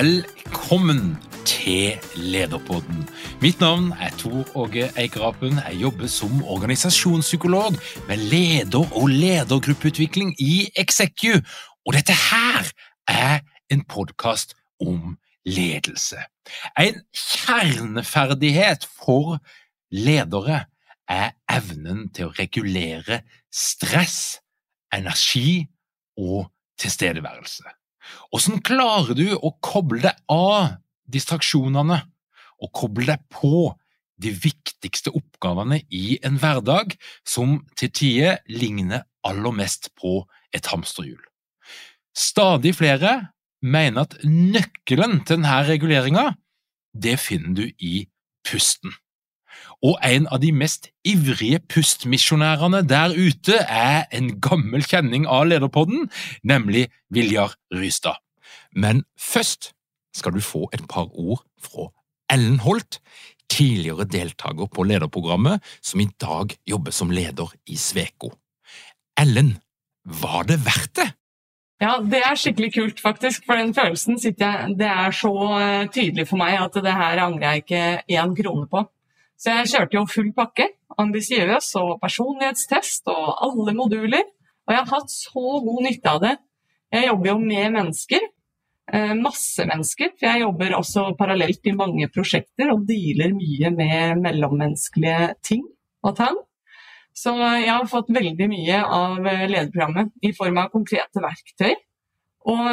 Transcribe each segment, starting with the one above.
Velkommen til Lederpodden. Mitt navn er Tor Åge Eikerapen. Jeg jobber som organisasjonspsykolog med leder- og ledergruppeutvikling i Execu. Og dette her er en podkast om ledelse. En kjerneferdighet for ledere er evnen til å regulere stress, energi og tilstedeværelse. Hvordan klarer du å koble deg av distraksjonene og koble deg på de viktigste oppgavene i en hverdag som til tider ligner aller mest på et hamsterhjul? Stadig flere mener at nøkkelen til denne reguleringa, det finner du i pusten. Og en av de mest ivrige pustmisjonærene der ute er en gammel kjenning av Lederpodden, nemlig Viljar Rystad. Men først skal du få et par ord fra Ellen Holt, tidligere deltaker på lederprogrammet, som i dag jobber som leder i Sveko. Ellen, var det verdt det? Ja, det er skikkelig kult, faktisk. For den følelsen sitter jeg Det er så eh, tydelig for meg at det her angrer jeg ikke én krone på. Så jeg kjørte jo full pakke. Ambisiøs og personlighetstest og alle moduler. Og jeg har hatt så god nytte av det. Jeg jobber jo med mennesker. Eh, masse mennesker. For jeg jobber også parallelt i mange prosjekter og dealer mye med mellommenneskelige ting og tang. Så jeg har fått veldig mye av lederprogrammet i form av konkrete verktøy. Og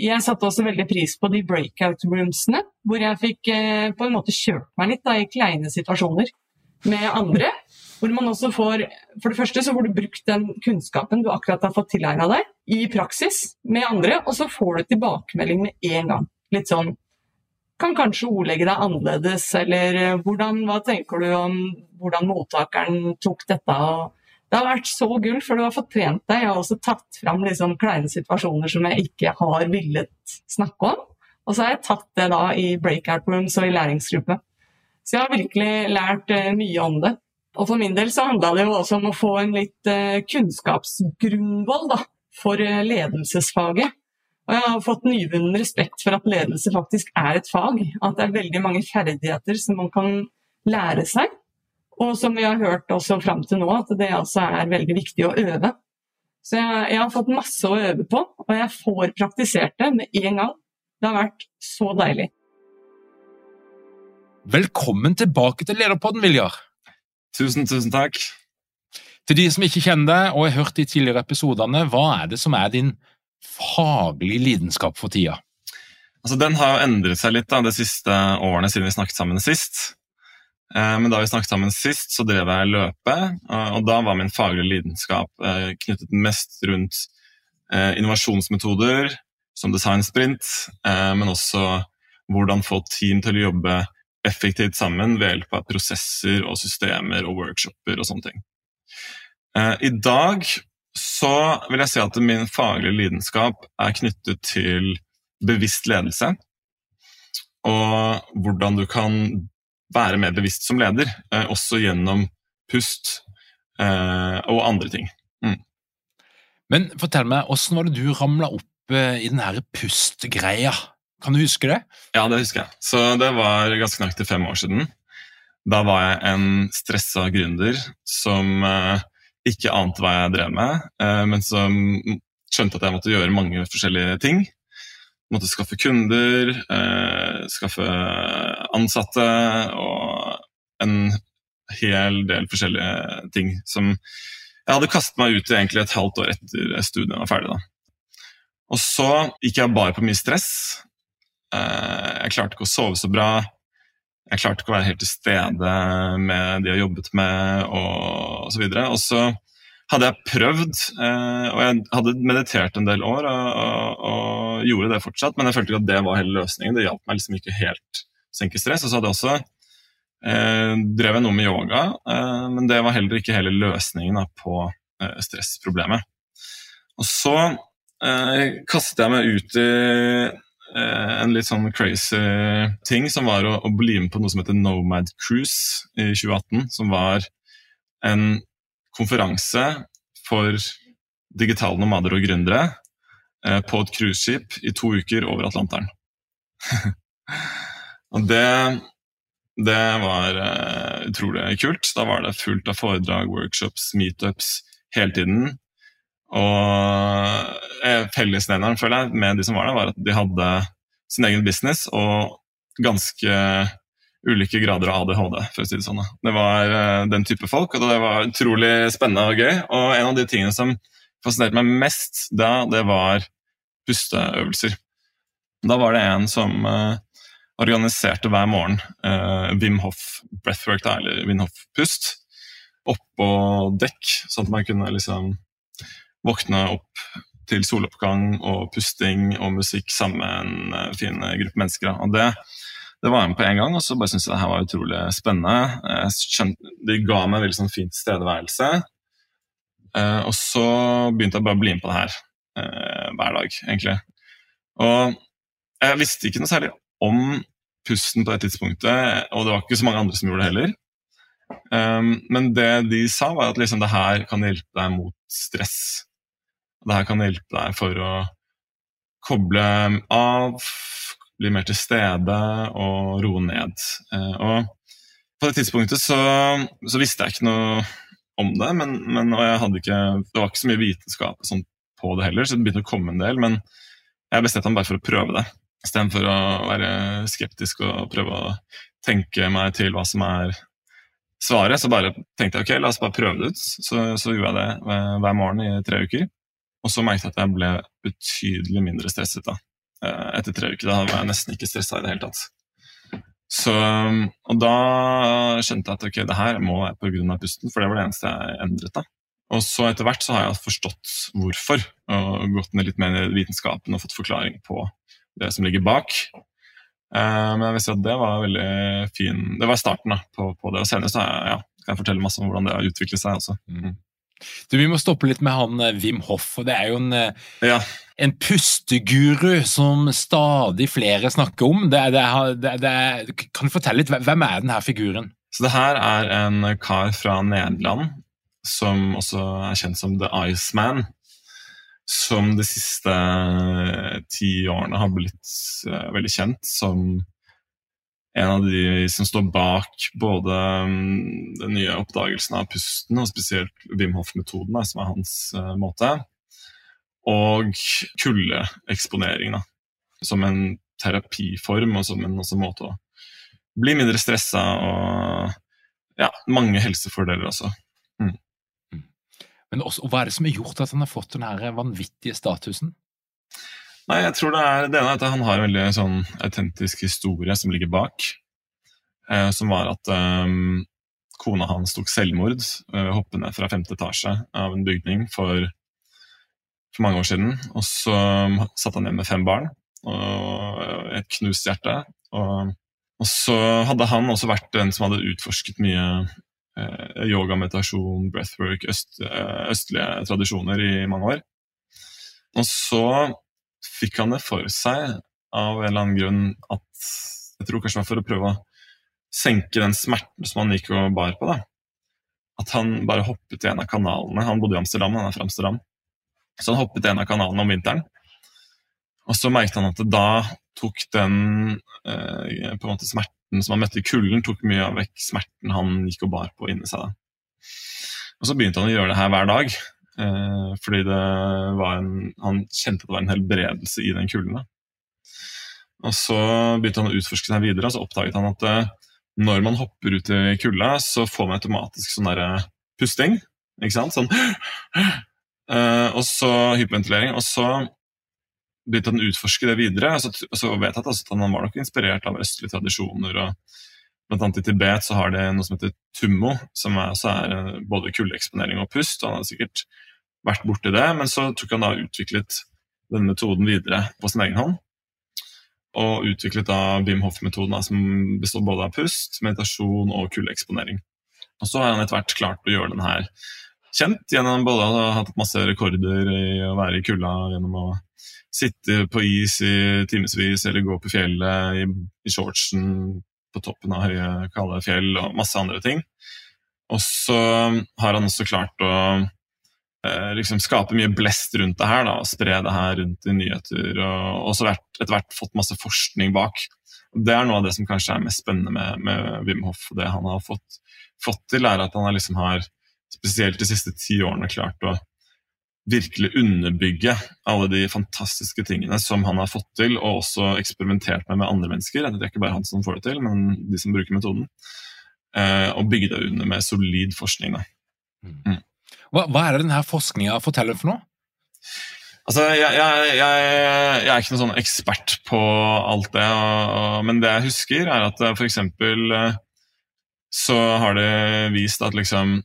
jeg satte også veldig pris på de breakout roomsene, hvor jeg fikk eh, på en måte kjørt meg litt da, i kleine situasjoner med andre. Hvor man også får For det første så får du brukt den kunnskapen du akkurat har fått tilegna deg, i praksis med andre, og så får du tilbakemelding med en gang. Litt sånn Kan kanskje ordlegge deg annerledes, eller eh, hvordan, hva tenker du om hvordan mottakeren tok dette? og det har vært så gull, for du har fått trent deg. Jeg har også tatt fram liksom kleine situasjoner som jeg ikke har villet snakke om. Og så har jeg tatt det da i breakout rooms og i læringsgruppe. Så jeg har virkelig lært uh, mye om det. Og for min del så handla det jo også om å få en litt uh, kunnskapsgrunnvoll for uh, ledelsesfaget. Og jeg har fått nyvunnen respekt for at ledelse faktisk er et fag. At det er veldig mange ferdigheter som man kan lære seg. Og som vi har hørt også fram til nå, at det altså er veldig viktig å øve. Så jeg, jeg, har fått masse å øve på, og jeg får praktisert det med en gang. Det har vært så deilig. Velkommen tilbake til Lederpodden, Viljar. Tusen, tusen takk. Til de som ikke kjenner deg og har hørt de tidligere episodene, hva er det som er din faglige lidenskap for tida? Altså, den har jo endret seg litt da, de siste årene siden vi snakket sammen sist. Eh, men da vi snakket sammen sist, så drev jeg løpe, eh, og da var min faglige lidenskap eh, knyttet mest rundt innovasjonsmetoder som designsprint, men også hvordan få team til å jobbe effektivt sammen ved hjelp av prosesser og systemer og workshoper og sånne ting. I dag så vil jeg si at min faglige lidenskap er knyttet til bevisst ledelse. Og hvordan du kan være mer bevisst som leder, eh, også gjennom pust eh, og andre ting. Mm. Men fortell meg, åssen var det du ramla opp eh, i den her pustgreia? Kan du huske det? Ja, det husker jeg. Så det var ganske nøyaktig fem år siden. Da var jeg en stressa gründer som ikke ante hva jeg drev med, eh, men som skjønte at jeg måtte gjøre mange forskjellige ting. Måtte skaffe kunder, eh, skaffe ansatte og en hel del forskjellige ting som jeg hadde kastet meg ut i egentlig et halvt år etter studiet var ferdig. da. Og så gikk jeg bare på mye stress. Jeg klarte ikke å sove så bra. Jeg klarte ikke å være helt til stede med de jeg jobbet med, og osv. videre. og så hadde jeg prøvd, eh, og jeg hadde meditert en del år og, og, og, gjorde det fortsatt, men jeg følte ikke at det var hele løsningen. Det hjalp meg liksom ikke helt å senke stress. Og så hadde jeg også eh, drevet noe med yoga, eh, men det var heller ikke hele løsningen da, på eh, stressproblemet. Og så eh, kastet jeg meg ut i Eh, en litt sånn crazy ting, som var å, å, bli med på noe som heter Nomad Cruise i 2018. Som var en konferanse for digitale nomader og gründere på et cruiseskip i to uker over Atlanteren. og det, det var uh, utrolig kult. Da var det fullt av foredrag, workshops, meetups hele tiden. Og eh, fellesnevneren føler jeg, med de som var der, var at de hadde sin egen business og ganske ulike grader av ADHD, for å si det sånn. Det var eh, den type folk, og det var utrolig spennende og gøy. Og en av de tingene som fascinerte meg mest da, det var pusteøvelser. Da var det en som uh, organiserte hver morgen uh, Wim Hof breathwork, da, eller Wim Hof pust, oppå dekk, sånn at man kunne liksom våkne opp til soloppgang og pusting og musikk sammen med en eh, fin gruppe mennesker. Og det, det var jeg med på en gang, og så bare syntes jeg det her var utrolig spennende. Skjønte, de ga meg veldig sånn fint tilstedeværelse. Eh, og så begynte jeg bare å bli med på det her eh, hver dag, egentlig. Og jeg visste ikke noe særlig om pusten på det tidspunktet, og det var ikke så mange andre som gjorde det heller. men det de sa, var at liksom, det her kan hjelpe deg mot stress. Det her kan hjelpe deg for å koble av, bli mer til stede og roe ned. Uh, og på det tidspunktet så, så visste jeg ikke noe om det, men, men ikke, det var ikke så mye vitenskap sånn på det heller, så det begynte å komme en del. Men jeg bestemte meg bare for å prøve det, istedenfor å være skeptisk og prøve å tenke meg til hva som er svaret. Så bare tenkte jeg ok, la oss bare prøve det ut. Så, så gjorde jeg det hver morgen i tre uker. Og så merket jeg at jeg ble betydelig mindre stresset da. Eh, etter tre uker. Da var jeg nesten ikke stressa i det hele tatt. Så, og da skjønte jeg at ok, det her må være pga. pusten, for det var det eneste jeg endret. da. Og så etter hvert så har jeg forstått hvorfor, og gått ned litt mer i vitenskapen og fått forklaring på det som ligger bak. Eh, men jeg vil si at det var veldig fin Det var starten da, på, på det. Og senere så jeg, ja, kan jeg fortelle masse om hvordan det har utviklet seg. også. Mm. Du, Vi må stoppe litt med han eh, Wim Hoff. for Det er jo en, eh, ja. en pusteguru som stadig flere snakker om. Det, det, det, kan du fortelle litt, Hvem er denne figuren? Så Det her er en kar fra Nederland som også er kjent som The Iceman. Som de siste eh, ti årene har blitt veldig kjent som en av de som står bak både um, den nye oppdagelsen av pusten, og spesielt Wim Hof-metoden, som er hans uh, måte, og kuldeeksponering som en terapiform og som en måte å bli mindre stressa og ja, mange helsefordeler også. Mm. mm. Men også, Hva er det som har gjort at han har fått den vanvittige statusen? Nei, jeg tror det er det ene er at han har en veldig sånn autentisk historie som ligger bak. Eh, som var at eh, kona hans tok selvmord, hoppet ned fra femte etasje av en bygning for, for mange år siden. Og så um, satt han igjen med fem barn og et knust hjerte. Og, og, så hadde han også vært den som hadde utforsket mye eh, yoga, meditasjon, breathwork, øst, eh, østlige tradisjoner i mange år. Og så fikk han det for seg av en eller annen grunn at Jeg tror kanskje det var for å prøve å senke den smerten som han gikk og bar på. da. At han bare hoppet i en av kanalene. Han bodde i Amsterdam, han er fra Amsterdam. Så han hoppet i en av kanalene om vinteren. Og så merket han at da tok den eh, på en måte smerten som han møtte i kulden, tok mye av vekk smerten han gikk og bar på inni seg. da. Og så begynte han å gjøre det her hver dag. Eh, fordi en, han kjente at det var en helbredelse i den kulden. Og så begynte han å utforske seg videre, og så oppdaget han at eh, når man hopper ut i kulda, så får man automatisk sånn der pusting. Ikke sant? Sånn eh, Og så hyperventilering. Og så begynte han å utforske det videre. Og så, og så vet jeg at altså, han var nok inspirert av østlige tradisjoner. og Blant annet i Tibet så har de noe som heter tummo, som er, er både kuldeeksponering og pust. Han har sikkert vært borti det, men så tok han da utviklet denne metoden videre på sin egen hånd og utviklet da Bim Hof-metoden, som består både av pust, meditasjon og kuldeeksponering. Og så har han etter hvert klart å gjøre den her kjent gjennom både å ha hatt masse rekorder i å være i kulda, gjennom å sitte på is i timevis eller gå på fjellet i, i shortsen på toppen av høye, kalde fjell og masse andre ting. Og så har han også klart å Eh, liksom skape mye blest rundt det her, da, og spre det her rundt i nyheter. Og også etter hvert fått masse forskning bak. Det er noe av det som kanskje er mest spennende med, med Wim Hof. Det han har fått, fått til, er at han liksom har, spesielt de siste ti årene, klart å virkelig underbygge alle de fantastiske tingene som han har fått til, og også eksperimentert med med andre mennesker. Det er ikke bare han som får det til, men de som bruker metoden. Eh, og bygge det under med solid forskning. Mm. Hva, hva er det denne forskninga forteller for noe? Altså, jeg, jeg, jeg, jeg, er ikke noen sånn ekspert på alt det, og, men det jeg husker, er at eh, f.eks. Eh, så har det vist at liksom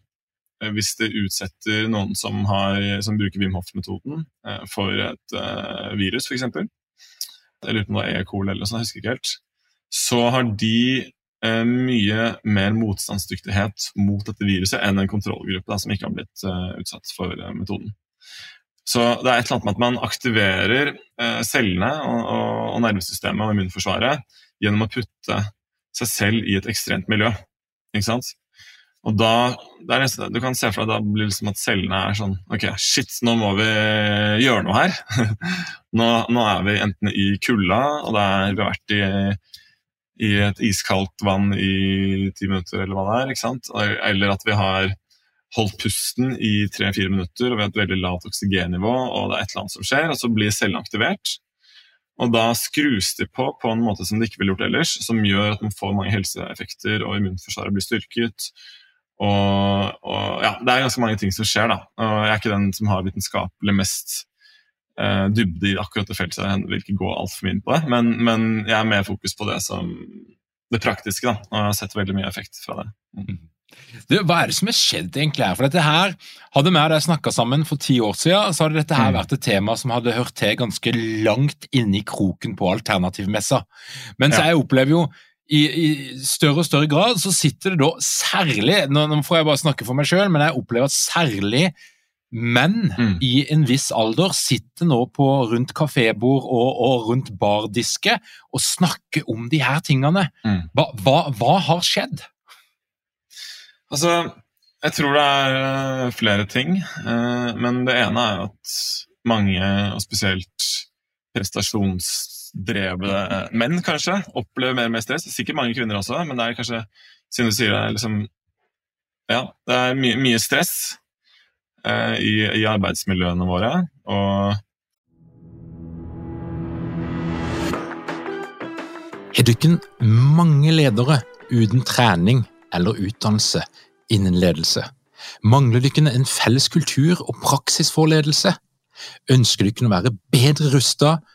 hvis det utsetter noen som, har, som bruker Wim Hof-metoden for et uh, virus, f.eks., eller uten på om E. coli eller noe sånt, jeg husker ikke helt, så har de Eh, mye mer motstandsdyktighet mot dette viruset enn en kontrollgruppe da, som ikke har blitt utsatt for metoden. Så det er et eller annet med at man aktiverer cellene og, nervesystemet og immunforsvaret gjennom å putte seg selv i et ekstremt miljø. Ikke sant? Og da, nesten, Du kan se for deg da blir det liksom at cellene er sånn Ok, shit, nå må vi gjøre noe her. nå, nå er vi enten i kulda, og der vi har vært i i et iskaldt vann i ti minutter, eller hva det er. ikke sant? Eller at vi har holdt pusten i tre-fire minutter og vi har et veldig lavt oksygennivå, og det er et eller annet som skjer, og så blir cellene aktivert. Og da skrus de på på en måte som de ikke ville gjort ellers, som gjør at man får mange helseeffekter, og immunforsvaret blir styrket. Og, og, ja, Det er ganske mange ting som skjer. da. Og Jeg er ikke den som har vitenskapelig mest uh, dybde i akkurat det feltet. Jeg vil ikke gå altfor mye inn på det, men, men, jeg er mer fokus på det som det praktiske. da, og Jeg har sett veldig mye effekt fra det. Mm. Du, hva er det som har skjedd egentlig her? For dette her, Hadde vi og deg snakka sammen for ti år siden, så hadde dette her mm. vært et tema som hadde hørt til ganske langt inni kroken på alternativmessa. Mens ja. jeg opplever jo i, i, større og større grad så sitter det da særlig Nå, nå får jeg bare snakke for meg sjøl, men jeg opplever at særlig menn mm. i en viss alder sitter nå på rundt kafébord og, og, rundt bardiske og snakker om de her tingene. Mm. Hva, hva, hva, har skjedd? Altså, jeg tror det er uh, flere ting. Uh, men det ene er at mange, og spesielt prestasjonsdrevne menn, kanskje, opplever mer og mer stress. Sikkert mange kvinner også, men det er kanskje, siden du sier det, liksom Ja, det er mye, mye stress. Eh, i, i arbeidsmiljøene våre. og Har dere mange ledere uten trening eller utdannelse innen ledelse? Mangler dere en felles kultur og praksis for ledelse? Ønsker dere å være bedre rustet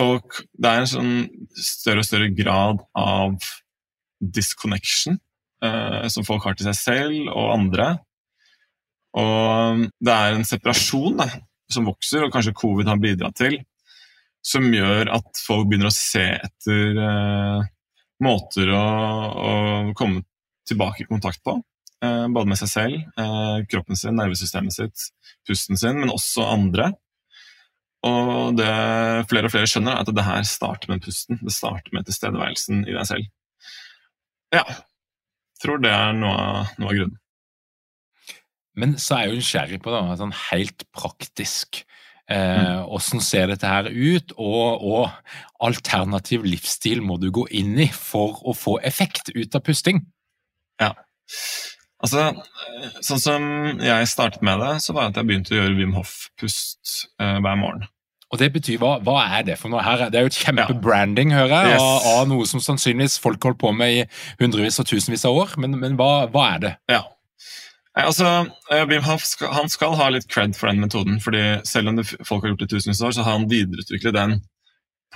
Folk, det er en sånn større og større grad av disconnection eh, som folk har til seg selv og andre. Og det er en separasjon da, som vokser, og kanskje covid har bidratt til, som gjør at folk begynner å se etter eh, måter å, å, komme tilbake i kontakt på. Eh, både med seg selv, eh, kroppen sin, nervesystemet sitt, pusten sin, men også andre. Og det flere og flere skjønner, er at det her starter med pusten. Det starter med tilstedeværelsen i deg selv. Ja. Tror det er noe, noe av grunnen. Men så er jeg jo nysgjerrig på det, sånn helt praktisk. Eh, hvordan ser dette her ut, og, og alternativ livsstil må du gå inn i for å få effekt ut av pusting? Ja. Altså, sånn som jeg startet med det, så var det at jeg begynte å gjøre Wim Hof-pust eh, hver morgen. Og det betyr, hva, hva, er det for noe? Her, det er jo et kjempebranding, hører jeg, yes. av, av, noe som sannsynligvis folk holdt på med i hundrevis og tusenvis av år. Men, men hva, hva, er det? Ja. Altså, Wim Hof skal, han skal ha litt cred for den metoden. fordi Selv om det, folk har gjort det i tusenvis av år, så har han videreutviklet den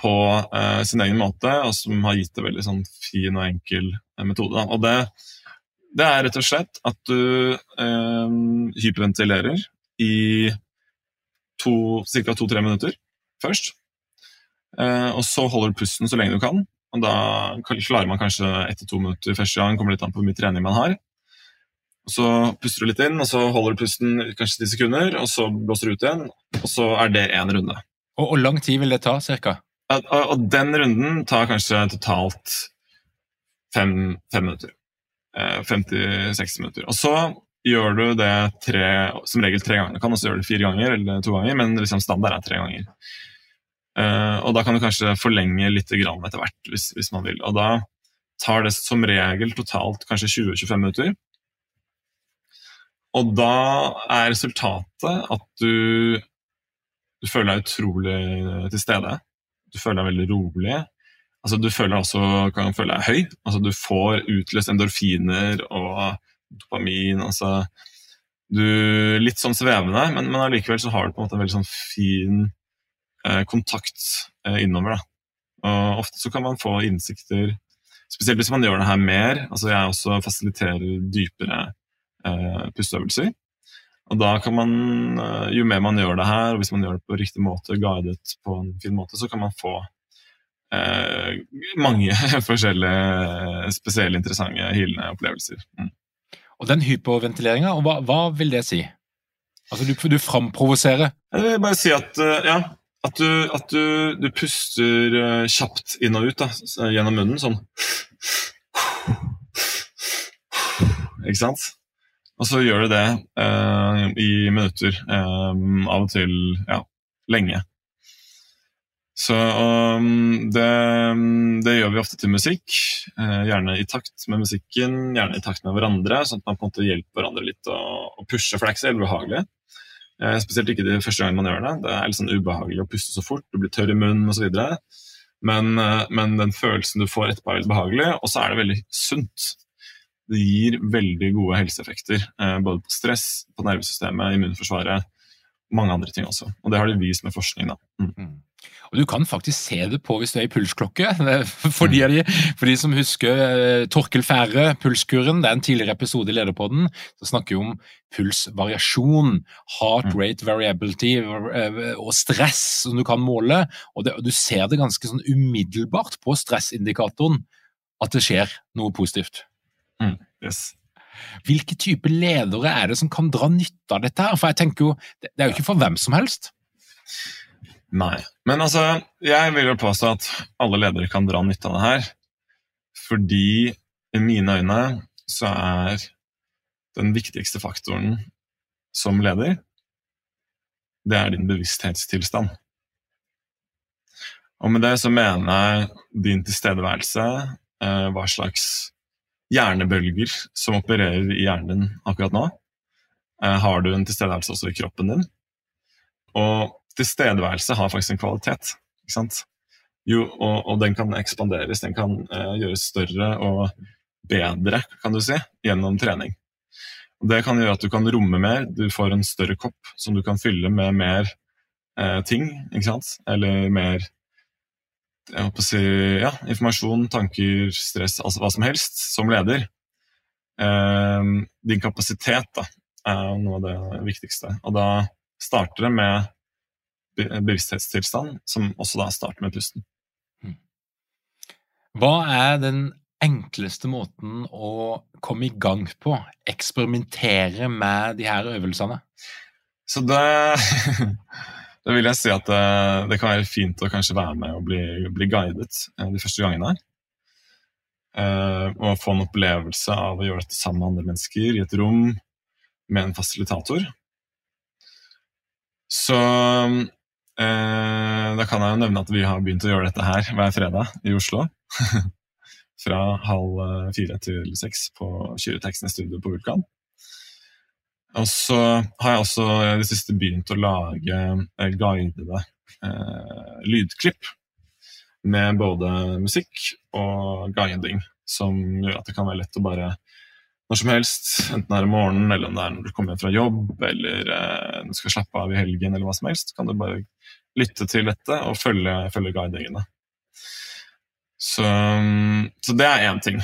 på eh, sin egen måte, og som har gitt det veldig sånn fin og enkel eh, metode. Da. Og det det er rett og slett at du eh, hyperventilerer i ca. to-tre minutter først. Eh, og så holder du pusten så lenge du kan. og Da klarer man kanskje etter to minutter første gang. kommer litt an på hvor mye trening man har. Og Så puster du litt inn, og så holder du pusten kanskje ti sekunder, og så blåser du ut igjen. Og så er det én runde. Og Hvor lang tid vil det ta, cirka? Og Den runden tar kanskje totalt fem, fem minutter. 50-60 eh, minutter. Og så gjør du det tre, som regel tre ganger. Du kan også gjøre det fire ganger eller to ganger, men liksom standard er tre ganger. Uh, og da kan du kanskje forlenge litt etter hvert, hvis, hvis, man vil. Og da tar det som regel totalt kanskje 20-25 minutter. Og da er resultatet at du, du føler deg utrolig til stede. Du føler deg veldig rolig. Altså, du føler også, kan føle deg høy. Altså, du får utløst endorfiner og dopamin. Altså, du Litt sånn svevende, men, men allikevel så har du på en måte en veldig sånn fin eh, kontakt eh, innover. Da. Og ofte så kan man få innsikter, spesielt hvis man gjør det her mer. Altså, jeg også fasiliterer dypere eh, pusteøvelser. Og da kan man, eh, Jo mer man gjør det her, og hvis man gjør det på riktig måte, guidet på en fin måte, så kan man få eh, mange forskjellige spesielle, interessante, healende opplevelser. Mm. Og den hyperventileringa, hva, hva, vil det si? Altså, du, du framprovoserer? Jeg vil bare si at, eh, ja, at, du, at du, du, puster eh, kjapt inn og ut da, gjennom munnen, sånn Ikke sant? Og så gjør du det eh, i minutter. Eh, av og til ja, lenge. Så um, det, det, gjør vi ofte til musikk. Uh, gjerne i takt med musikken, gjerne i takt med hverandre. Sånn at man på en måte hjelper hverandre litt å, å pushe, for det er ikke så ubehagelig. Uh, spesielt ikke de første gangene man gjør det. Det er litt sånn ubehagelig å puste så fort, du blir tørr i munnen osv. Men, uh, men den følelsen du får etterpå, er veldig behagelig, og så er det veldig sunt. Det gir veldig gode helseeffekter, både på stress, på nervesystemet, immunforsvaret, mange andre ting også. Og det har de vist med forskning. da. Mm. Og Du kan faktisk se det på hvis du er i pulsklokke. For de, de, for de som husker eh, Torkel Færre, pulskuren, det er en tidligere episode i Lederpodden, så snakker vi om pulsvariasjon, heart mm. rate variability eh, og stress som du kan måle. Og, det, og Du ser det ganske sånn umiddelbart på stressindikatoren at det skjer noe positivt. Mm. Yes. Hvilke type ledere er det som kan dra nytte av dette? her? For jeg tenker jo, Det er jo ikke for hvem som helst. Nei. Men altså, jeg vil jo påstå at alle ledere kan dra nytte av det her. Fordi i mine øyne så er den viktigste faktoren som leder, det er din bevissthetstilstand. Og med det så mener jeg din tilstedeværelse, eh, hva slags hjernebølger som opererer i hjernen din akkurat nå. Eh, har du en tilstedeværelse også i kroppen din? Og tilstedeværelse har faktisk en kvalitet. ikke sant? jo, og, og, den kan ekspanderes, den kan uh, gjøres større og bedre, kan du si, gjennom trening. Og det kan gjøre at du kan romme mer, du får en større kopp som du kan fylle med mer uh, ting, ikke sant? Eller mer jeg håper å si, ja, informasjon, tanker, stress, altså hva som helst, som leder. Uh, din kapasitet da, er noe av det viktigste. Og da starter det med bevissthetstilstand, som også da starter med pusten. Hmm. Hva er den enkleste måten å komme i gang på? Eksperimentere med de her øvelsene? Så det Da vil jeg si at det, eh, det, kan være fint å kanskje være med og bli, bli guidet eh, de første gangene. Uh, og få en opplevelse av å gjøre dette sammen med andre mennesker i et rom med en fasilitator. Så da kan jeg jo nevne at vi har begynt å gjøre dette her hver fredag i Oslo. Fra halv fire til seks på Kyrre studio på Vulkan. Og så har jeg også i det siste begynt å lage eh, guidede eh, lydklipp med både musikk og guiding, som gjør at det kan være lett å bare når som helst, enten det er om morgenen, eller om det er når du kommer hjem fra jobb, eller eh, du skal slappe av i helgen, eller hva som helst, kan du bare lytte til dette og følge, følge guidingene. Så, så det er én ting.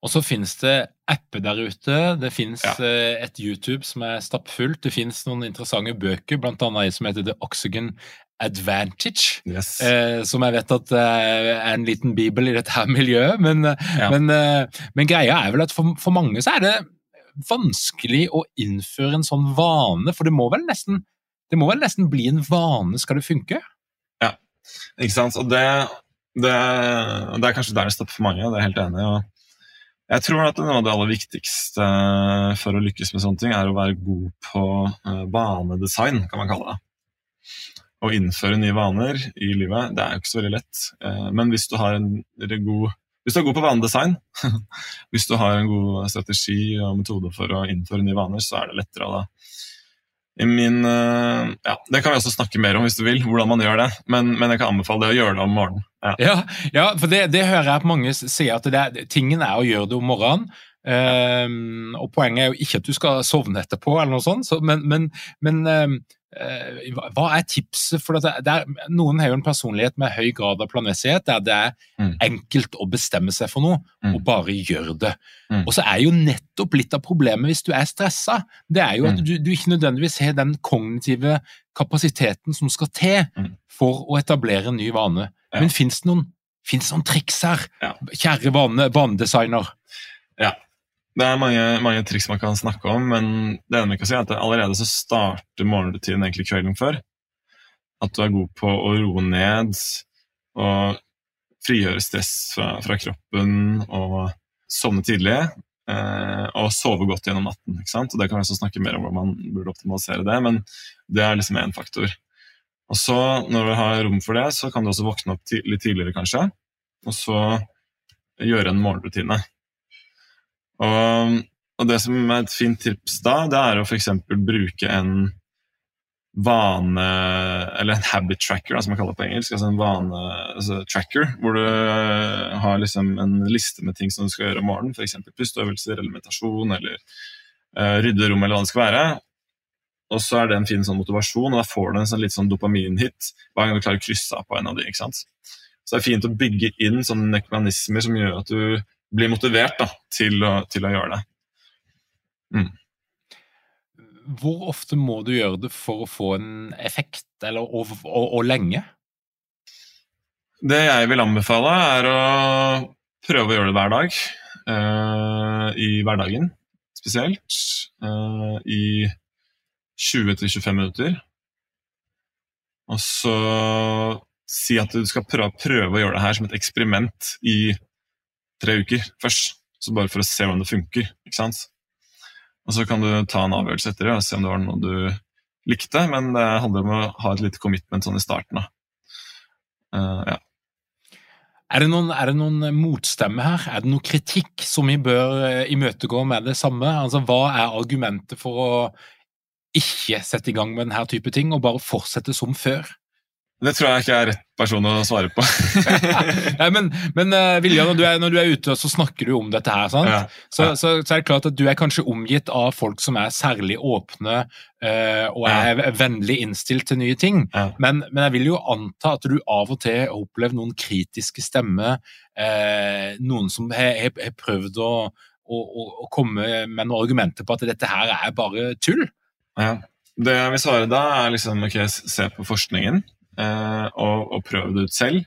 Og så finnes det apper der ute. Det finnes ja. Eh, et YouTube som er stappfullt. Det finnes noen interessante bøker, bl.a. ei som heter The Oxygen Advantage. Yes. Eh, som jeg vet at eh, er en liten bibel i dette her miljøet. Men, eh, ja. men, eh, men greia er vel at for, for, mange så er det vanskelig å innføre en sånn vane, for det må vel nesten, det må vel nesten bli en vane, skal det funke? Ja, ikke sant. Og det, det, det er kanskje der det stopper for mange, det er jeg helt enig i. Jeg tror at noe av det aller viktigste for å lykkes med sånne ting, er å være god på eh, vanedesign, kan man kalle det. Å innføre nye vaner i livet, det er jo ikke så veldig lett. Eh, men hvis du har en god hvis du er god på vanedesign, hvis du har en god strategi og metode for å innføre nye vaner, så er det lettere. Da i min eh, Ja, det kan vi også snakke mer om hvis du vil, hvordan man gjør det. Men, men jeg kan anbefale det å gjøre det om morgenen. Ja, ja, ja for det, det, hører jeg at mange sier, at det, tingen er å gjøre det om morgenen. Um, og poenget er jo ikke at du skal sovne etterpå, eller noe sånt, så, men, men, men um, hva er tipset? For det er, noen har jo en personlighet med høy grad av planmessighet, der det er mm. enkelt å bestemme seg for noe mm. og bare gjøre det. Mm. Og så er jo nettopp litt av problemet hvis du er stressa, det er jo at mm. du, du, ikke nødvendigvis har den kognitive kapasiteten som skal til mm. for å etablere en ny vane. Ja. Men fins det noen, noen, triks her, ja. kjære vanedesigner? Ja, det er mange, mange, triks man kan snakke om, men det ene vi kan si er at allerede så starter morgenrutinen egentlig kvelden før. At du er god på å roe ned og frigjøre stress fra, fra kroppen og sovne tidlig. Eh, og sove godt gjennom natten. ikke sant? Og Det kan vi også snakke mer om hvordan man burde optimalisere det, men det er liksom én faktor. Og så, når du har rom for det, så kan du også våkne opp litt tidligere, kanskje. Og så gjøre en morgenrutine. Og, og, det som er et fint tips da, det er å f.eks. bruke en vane Eller en habit tracker, som man kaller det på engelsk. altså En vane altså tracker, hvor du eh, har liksom en liste med ting som du skal gjøre om morgenen. F.eks. pusteøvelser eller meditasjon eller uh, rydde rom eller hva det skal være. Og så er det en fin sånn motivasjon, og da får du en sånn litt sånn dopaminhit hver gang du klarer å krysse av på en av de. ikke sant? Så det er fint å bygge inn sånne mekanismer som gjør at du bli motivert da, til, å, til, å, gjøre det. Mm. Hvor ofte må du gjøre det for å få en effekt, eller og, og, og lenge? Det jeg vil anbefale, er å prøve å gjøre det hver dag. Uh, I hverdagen spesielt. Uh, I 20-25 minutter. Og så si at du skal prøve, prøve, å gjøre det her som et eksperiment i tre uker først. Så bare for å se hvordan det funker. ikke sant? Og så kan du ta en avgjørelse etter det og se om det var noe du likte, men det handler om å ha et lite commitment sånn i starten. Uh, ja. Er det, noen, er det noen motstemme her? Er det noe kritikk som vi bør eh, imøtegå med det samme? Altså, Hva er argumentet for å ikke sette i gang med denne type ting, og bare fortsette som før? Det tror jeg ikke er rett person å svare på. Nei, men, men uh, Vilja, når du, er, når du, er, ute, så snakker du om dette her. sant? Ja. Så, så, så, er det klart at du er kanskje omgitt av folk som er særlig åpne uh, og er ja. vennlig innstilt til nye ting. Ja. Men, men, jeg vil jo anta at du av og til har opplevd noen kritiske stemmer. Uh, noen som har, har prøvd å, å, å, komme med noen argumenter på at dette her er bare tull. Ja. Det vil svare da, er liksom ok, se på forskningen. Eh, og, og prøv det ut selv.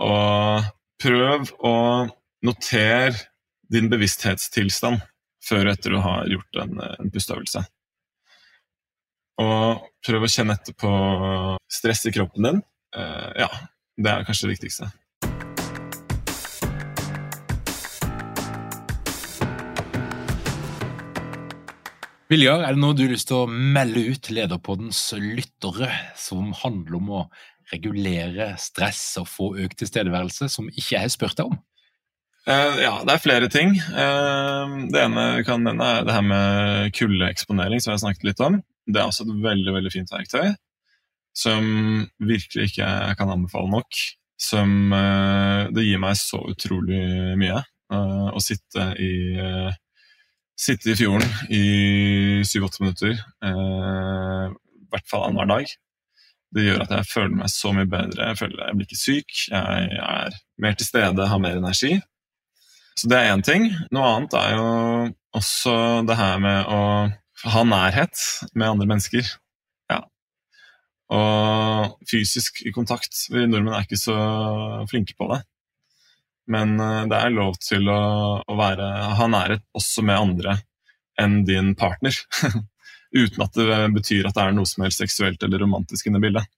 Og prøv å notere din bevissthetstilstand før og etter du har gjort en, en pusteøvelse. Og prøv å kjenne etter på stress i kroppen din. Uh, ja, det er kanskje det viktigste. Viljar, er det noe du har lyst til å melde ut til Lederpoddens lyttere som handler om å regulere stress og få økt tilstedeværelse, som ikke jeg har spurt deg om? Uh, ja, det er flere ting. Uh, det ene vi kan nevne er det her med kuldeeksponering, som jeg snakket litt om. Det er også et veldig veldig fint verktøy som virkelig ikke jeg kan anbefale nok. Som uh, Det gir meg så utrolig mye å sitte i sitte i fjorden i syv-åtte minutter, eh, i hvert fall annenhver dag. Det gjør at jeg føler meg så mye bedre. Jeg føler jeg blir ikke syk, jeg er mer til stede, har mer energi. Så det er én ting. Noe annet er jo også det her med å ha nærhet med andre mennesker. Ja. Og fysisk kontakt. Vi nordmenn er ikke så flinke på det. Men eh, det er lov til å, å være, ha nærhet også med andre enn din partner. Uten at det betyr at det er noe som helst seksuelt eller romantisk inne i bildet.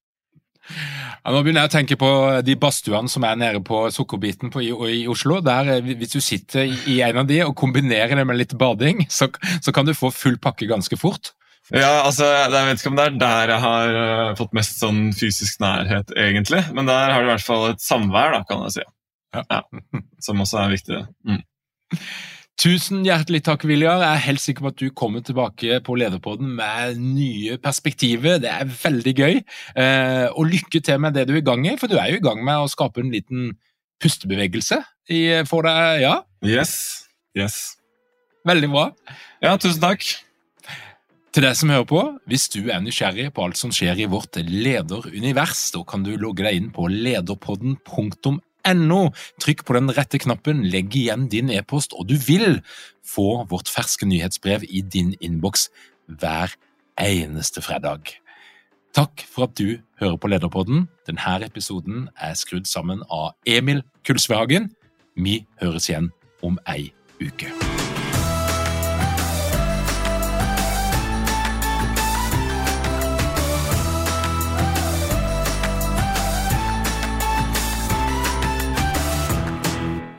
Ja, nå begynner jeg å tenke på de badstuene som er nede på Sukkerbiten på, i, i, Oslo. Der, eh, hvis du sitter i en av de og kombinerer det med litt bading, så, så kan du få full pakke ganske fort. Ja, altså, Jeg vet ikke om det er der jeg har uh, fått mest sånn fysisk nærhet, egentlig. Men der har du i hvert fall et samvær, da, kan jeg si. Ja. Som også er viktig. Mm. Tusen hjertelig takk, Viljar. Jeg er helt sikker på at du kommer tilbake på Lederpodden med nye perspektiver. Det er veldig gøy. Eh, og lykke til med det du er i gang i, for du er jo i gang med å skape en liten pustebevegelse for deg, ja? Yes. Yes. Veldig bra. Ja, tusen takk. Til deg som hører på, hvis du er nysgjerrig på alt som skjer i vårt lederunivers, da kan du logge deg inn på lederpodden.no No. Trykk på den rette knappen, legg igjen din e-post, og du vil få vårt ferske nyhetsbrev i din innboks hver eneste fredag. Takk for at du hører på Lederpodden. Denne episoden er skrudd sammen av Emil Kulsvehagen. Vi høres igjen om ei uke.